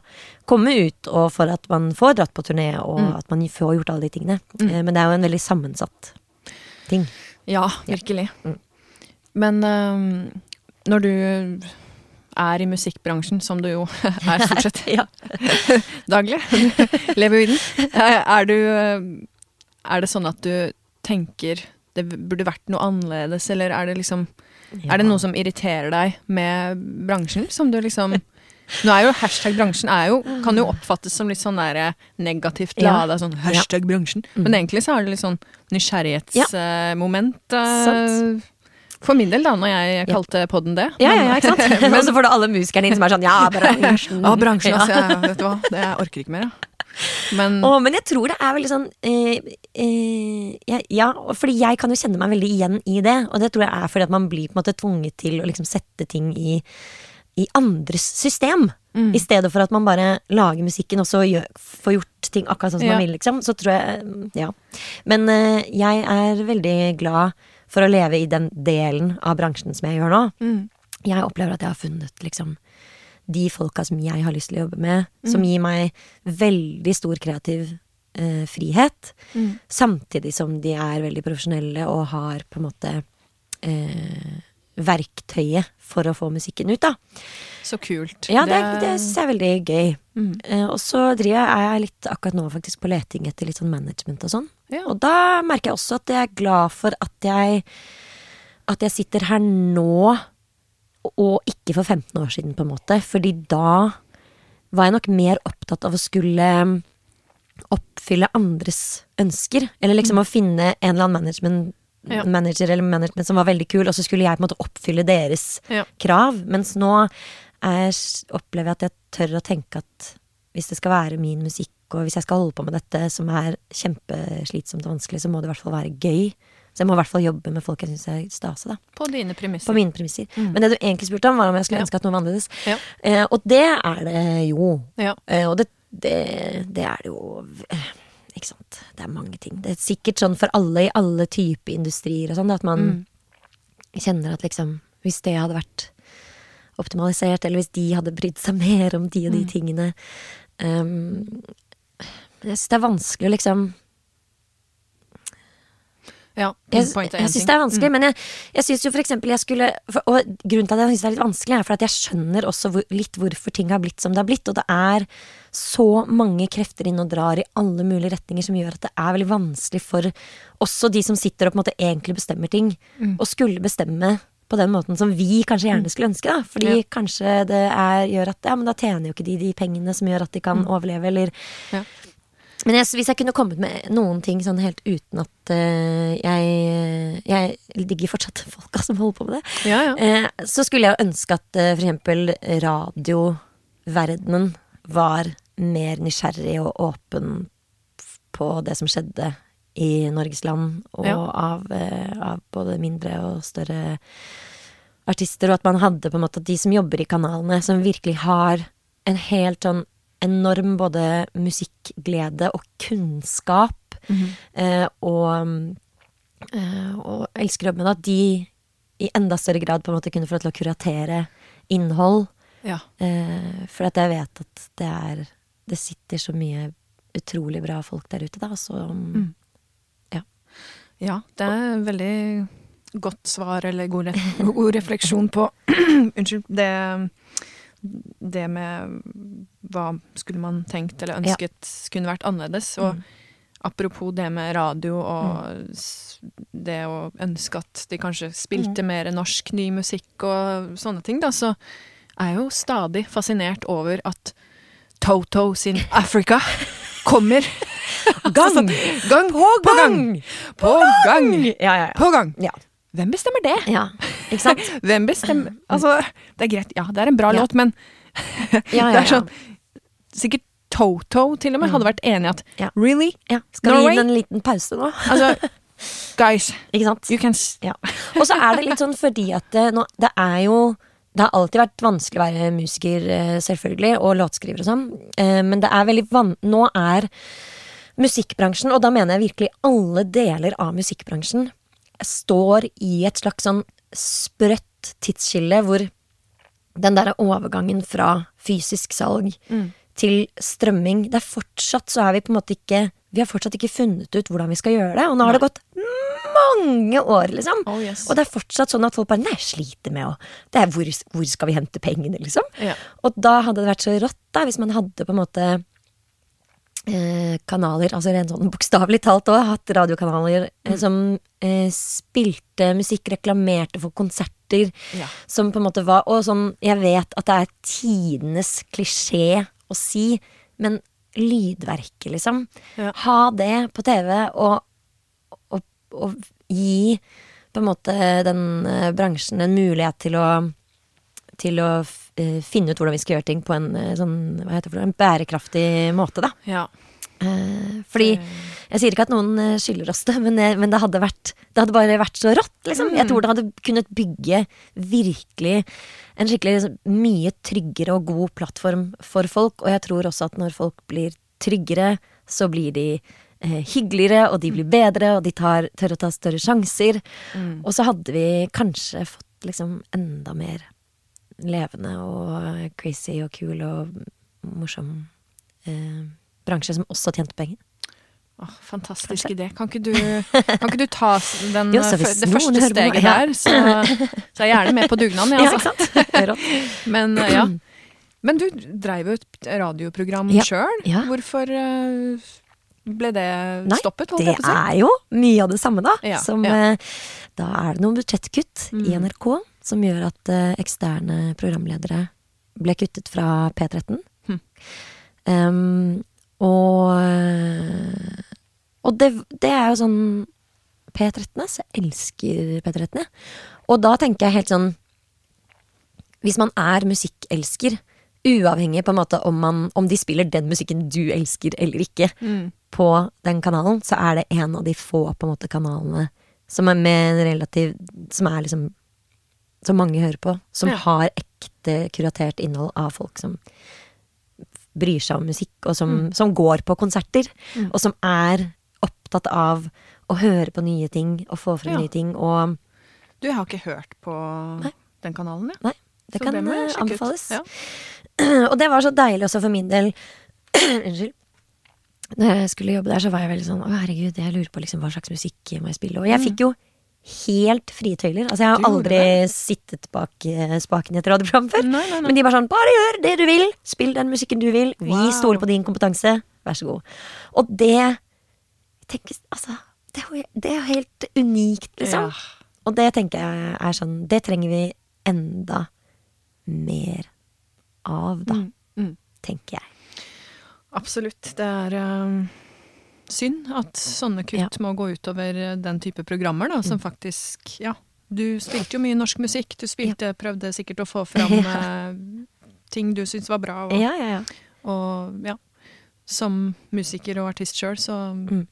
komme ut, og for at man får dratt på turné, og at man får gjort alle de tingene. Eh, Men det er jo en veldig sammensatt ting. Ja, virkelig. Mm. Men um, når du er i musikkbransjen, som du jo <laughs> er stort sett <laughs> Ja. <laughs> daglig, lever jo i den, er du Er det sånn at du tenker det burde vært noe annerledes, eller er det liksom Er det noe som irriterer deg med bransjen, som du liksom nå er jo hashtag bransjen er jo, kan jo oppfattes som litt sånn der negativt Ja. lada. Sånn hashtag bransjen. Men egentlig så er det litt sånn nysgjerrighetsmoment. Sant. for min del, da, når jeg kalte podden det. Ja, ja, ja, ikke sant? <laughs> Men- så får du alle musikerne inn som er sånn ja, <laughs> bransjen. Ja, bransjen, altså. Jeg, vet du hva, det, jeg orker ikke mer, ja. Men oh, men jeg tror det er veldig sånn eh, eh, ja, fordi jeg kan jo kjenne meg veldig igjen i det. Og det tror jeg er fordi at man blir på en måte tvunget til å liksom sette ting i, i andres system. Mm. I stedet for at man bare lager musikken og så får gjort ting akkurat sånn som Ja. man vil. Liksom. Så tror jeg mm, Ja. Men eh, jeg er veldig glad for å leve i den delen av bransjen som jeg gjør nå. mm, Jeg opplever at jeg har funnet liksom de folka som jeg har lyst til å jobbe med, Mm. som gir meg veldig stor kreativ eh, frihet. mm. Samtidig som de er veldig profesjonelle og har på en måte eh, verktøyet for å få musikken ut, da. Så kult. Ja, det, det syns jeg er veldig gøy. Mm. Eh, og så driver jeg, er jeg litt akkurat nå faktisk på leting etter litt sånn management og sånn. Ja. Og da merker jeg også at jeg er glad for at jeg At jeg sitter her nå, og ikke for 15 år siden, på en måte. Fordi da var jeg nok mer opptatt av å skulle um, oppfylle andres ønsker. Eller liksom å finne en eller annen management, Ja. manager eller management som var veldig kul, og så skulle jeg på en måte oppfylle deres Ja. krav. Mens nå er, opplever jeg at jeg tør å tenke at hvis det skal være min musikk, og hvis jeg skal holde på med dette som er kjempeslitsomt og vanskelig, så må det i hvert fall være gøy. Så jeg må i hvert fall jobbe med folk jeg syns er stase, da. På dine premisser. På mine premisser. Men det du egentlig spurte om, var om jeg skulle Ja. ønske at noe var annerledes. Ja. Eh, og det er det jo. Ja. Eh, og det, det, det er det jo eh, ikke sant. Det er mange ting. Det er sikkert sånn for alle i alle typer industrier og sånn, at man mm. kjenner at liksom Hvis det hadde vært optimalisert, eller hvis de hadde brydd seg mer om de og de mm. tingene um, Jeg syns det er vanskelig å liksom ja, jeg jeg syns det er vanskelig, mm. men jeg, jeg syns jo for eksempel jeg skulle for, Og grunnen til at jeg syns det er litt vanskelig, er for at jeg skjønner også hvor, litt hvorfor ting har blitt som det har blitt. Og det er så mange krefter inn og drar i alle mulige retninger som gjør at det er veldig vanskelig for også de som sitter og på en måte egentlig bestemmer ting, mm. skulle bestemme på den måten som vi kanskje gjerne mm. skulle ønske. Da. Fordi ja. kanskje det er, gjør at ja, men da tjener jo ikke de de pengene som gjør at de kan mm. overleve, eller ja. Men jeg, hvis jeg kunne kommet med noen ting sånn helt uten at uh, jeg Jeg digger fortsatt <laughs> folka som holder på med det. Ja, ja. Uh, så skulle jeg ønske at uh, for eksempel radioverdenen var mer nysgjerrig og åpen på det som skjedde i Norges land, og ja. av, av, både mindre og større artister, og at man hadde på en måte de som jobber i kanalene, som virkelig har en helt sånn enorm både musikkglede og kunnskap, mm -hmm. eh, og, eh, og elsker jobbe med at de i enda større grad på en måte kunne få lov til å kuratere innhold. Ja. Eh, for at jeg vet at det er Det sitter så mye utrolig bra folk der ute, da, så mm. ja. Ja, det er veldig godt svar, eller god, god refleksjon på <clears throat> Unnskyld. Det det med hva skulle man tenkt eller ønsket ja. kunne vært annerledes. Og mm. apropos det med radio og mm. det å ønske at de kanskje spilte mm. mer norsk ny musikk og sånne ting, da, så er jeg jo stadig fascinert over at Toto sin <laughs> Africa kommer. gang! gang på, gang, på gang! På gang! Ja, ja, ja. På gang. Hvem bestemmer det? Ja, ikke sant? <laughs> Hvem bestemmer Altså, det er greit, ja, det er en bra ja. låt, men <laughs> ja, <laughs> det er sånn Sikkert Toto til og med hadde vært enig i at. Really? Ja. Skal vi gi den en liten pause nå? altså, guys, ikke sant? you can ja. Og så er det litt sånn fordi at det, nå, det er jo det har alltid vært vanskelig å være musiker, eh, selvfølgelig, og låtskriver og sånn, eh, men det er veldig van... Nå er musikkbransjen, og da mener jeg virkelig alle deler av musikkbransjen, står i et slags sånn sprøtt tidsskille hvor den derre overgangen fra fysisk salg mm. til strømming Det er fortsatt så er vi på en måte ikke Vi har fortsatt ikke funnet ut hvordan vi skal gjøre det, og nå har det gått mange år, liksom. Oh, yes. Og det er fortsatt sånn at folk bare Nei, jeg sliter med å Det er hvor, hvor skal vi hente pengene, liksom? Ja. Og da hadde det vært så rått, da, hvis man hadde på en måte kanaler, altså rent sånn bokstavelig talt òg, hatt radiokanaler eh, mm. som eh, spilte musikk, reklamerte for konserter, ja. som på en måte var Og sånn, jeg vet at det er tidenes klisjé å si, men lydverket, liksom. Ja. Ha det på TV, og, og, og, gi på en måte den eh, bransjen en mulighet til å til å uh, finne ut hvordan vi skal gjøre ting på en uh, sånn, det, en bærekraftig måte, da. Ja. Uh, fordi Jeg sier ikke at noen skylder oss det, <laughs> men, men, det hadde vært Det hadde bare vært så rått, liksom. Mm. Jeg tror det hadde kunnet bygge virkelig en skikkelig liksom, mye tryggere og god plattform for folk. Og jeg tror også at når folk blir tryggere, så blir de hyggeligere, og de blir bedre, og de tar, tør å ta større sjanser. Mm. Og så hadde vi kanskje fått liksom enda mer levende og crazy og kul og morsom eh, bransje som også tjente penger. Oh, fantastisk idé. Kan ikke, du, <laughs> kan ikke du, ta den, jo, det første steget der, så, så, er jeg gjerne med på dugnaden, jeg, <laughs> altså. Ja, <laughs> Men, eh, ja. Men du dreiv jo et radioprogram ja. sjøl. Ja. Hvorfor ble det Nei, stoppet? Det er jo mye av det samme, da. Som, da er det noen budsjettkutt mm. i NRK som gjør at uh, eksterne programledere ble kuttet fra P13. Hm. Um, og og det, det, er jo sånn P13, så jeg elsker P13, jeg. Og da tenker jeg helt sånn Hvis man er musikkelsker, uavhengig på en måte om, man, om de spiller den musikken du elsker eller ikke, mm. på den kanalen, så er det en av de få på en måte kanalene som er med relativ Som er liksom som mange hører på, som ja. har ekte kuratert innhold av folk som bryr seg om musikk, og som, mm. som går på konserter. Mm. Og som er opptatt av å høre på nye ting og få frem ja. nye ting. Og Du, jeg har ikke hørt på Nei. den kanalen, jeg. Nei, det så kan det anbefales. Ja. <clears throat> Og det var så deilig også for min del. <clears throat> Unnskyld. Når jeg skulle jobbe der, så var jeg veldig sånn Å, herregud, jeg lurer på liksom hva slags musikk må jeg spille. Og jeg mm. fikk jo helt frie tøyler. Altså, jeg har aldri sittet bak uh, spaken i et radioprogram før. Nei, nei, nei. Men de var sånn Bare gjør det du vil! Spill den musikken du vil. Vi wow. stoler på din kompetanse. Vær så god. Og det tenker, altså, det, det er jo helt unikt, liksom. Ja. Og det tenker jeg er sånn Det trenger vi enda mer av, da. Mm, mm. Tenker jeg. Absolutt. Det er um synd at sånne kutt ja. må gå utover den type programmer, da, som mm. faktisk Ja, du spilte jo mye norsk musikk. Du spilte, ja. prøvde sikkert å få fram <laughs> ja. eh, ting du syntes var bra. Og, ja, ja, og ja, som musiker og artist sjøl, så mm.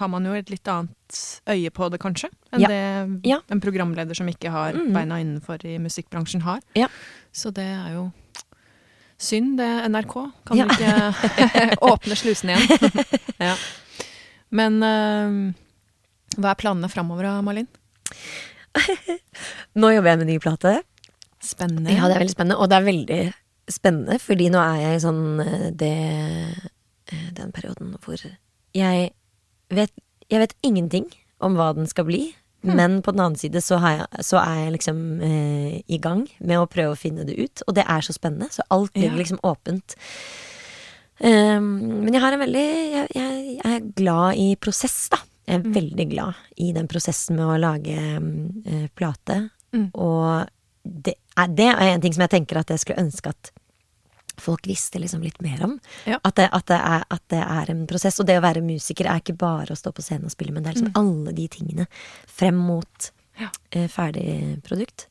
har man jo et litt annet øye på det, kanskje, enn det en programleder som ikke har mm. beina innenfor i musikkbransjen, har. Så det er jo Synd det er NRK. Kan ja. ikke <laughs> åpne slusen igjen? <laughs> ja. Men uh, hva er planene framover, Malin? <laughs> nå jobber jeg med ny plate. Spennende. Ja, det er veldig spennende. Og det er veldig spennende, fordi nå er jeg i sånn eh, det eh, Den perioden hvor jeg vet, jeg vet ingenting om hva den skal bli. Hmm. Men på den annen side så, jeg, så er jeg liksom eh, i gang med å prøve å finne det ut. Og det er så spennende. Så alt ligger ja. liksom åpent. Um, men jeg har en veldig jeg, jeg, jeg, er glad i prosess, da. Jeg er mm. veldig glad i den prosessen med å lage um, plate. Mm. Og det er, det er en ting som jeg tenker at jeg skulle ønske at folk visste liksom litt mer om. Ja. At, det, at, det er, at, det, er, en prosess. Og det å være musiker er ikke bare å stå på scenen og spille, men det er liksom mm. alle de tingene frem mot ja. eh, ferdig produkt.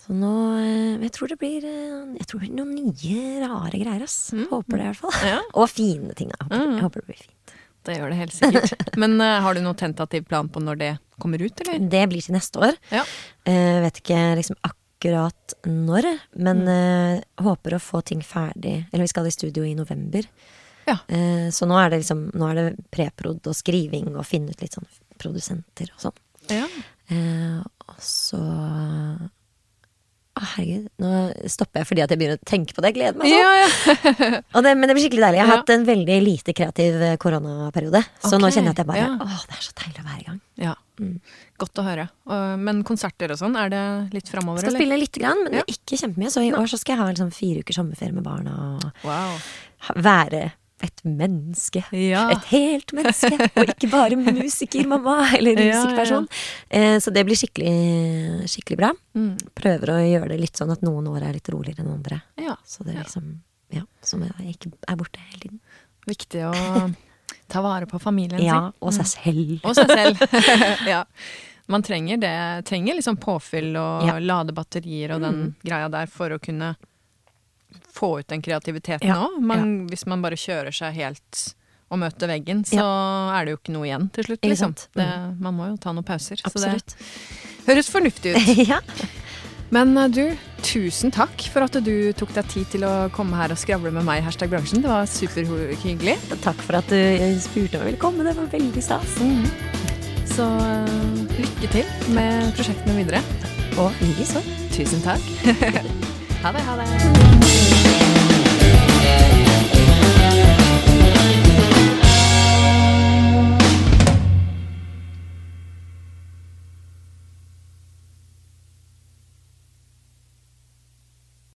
Så nå eh, Jeg tror det blir eh, Jeg tror det blir noen nye, rare greier, ass. Mm. Håper det, i hvert fall. Ja. <laughs> og fine ting, da. Håper, mm. Jeg håper det blir fint. Det gjør det helt sikkert. Men uh, har du noen tentativ plan på når det kommer ut, eller? Det blir til neste år. Ja. Uh, vet ikke liksom akkurat akkurat når, men mm. uh, håper å få ting ferdig. Eller vi skal i studio i november. Ja. Uh, så nå er det liksom Nå er det preprod og skriving og finne ut litt sånn produsenter og sånn. Ja. Uh, og så herregud, nå stopper jeg fordi at jeg begynner å tenke på det. Jeg gleder meg sånn. Ja, <laughs> ja. det, men det blir skikkelig deilig. Jeg har hatt en veldig lite kreativ koronaperiode. Så okay. nå kjenner jeg at jeg bare Å, det er så deilig å være i gang. Ja. Mm. Godt å høre. Men konserter og sånn, er det litt framover? Skal eller? spille lite grann, men ikke kjempemye. Så i år så skal jeg ha liksom fire uker sommerferie med barna og wow. være et menneske. Ja. Et helt menneske, og ikke bare musiker, mamma, eller musikkperson. Ja, ja, så det blir skikkelig, skikkelig bra. Mm. Prøver å gjøre det litt sånn at noen år er litt roligere enn andre. Så det er liksom Ja, som jeg ikke er borte hele tiden. Viktig å ta vare på familien sin. Ja, og seg mm. selv. Og seg selv. <laughs> <laughs> ja. Man trenger det. Trenger liksom påfyll og lade batterier og den mm. greia der for å kunne få ut den kreativiteten òg. Ja. Hvis man bare kjører seg helt og møter veggen, så er det jo ikke noe igjen til slutt, liksom. Det, man må jo ta noen pauser. Absolutt. Så det høres fornuftig ut. <laughs> ja. Men eh, du, tusen takk for at du tok deg tid til å komme her og skravle med meg i Hashtag bransjen. Det var superhyggelig. Takk for at du spurte om jeg ville komme. Det var veldig stas. Mm. Så uh, lykke til med prosjektene videre. Og likeså. Tusen takk. <laughs> ha det, ha det.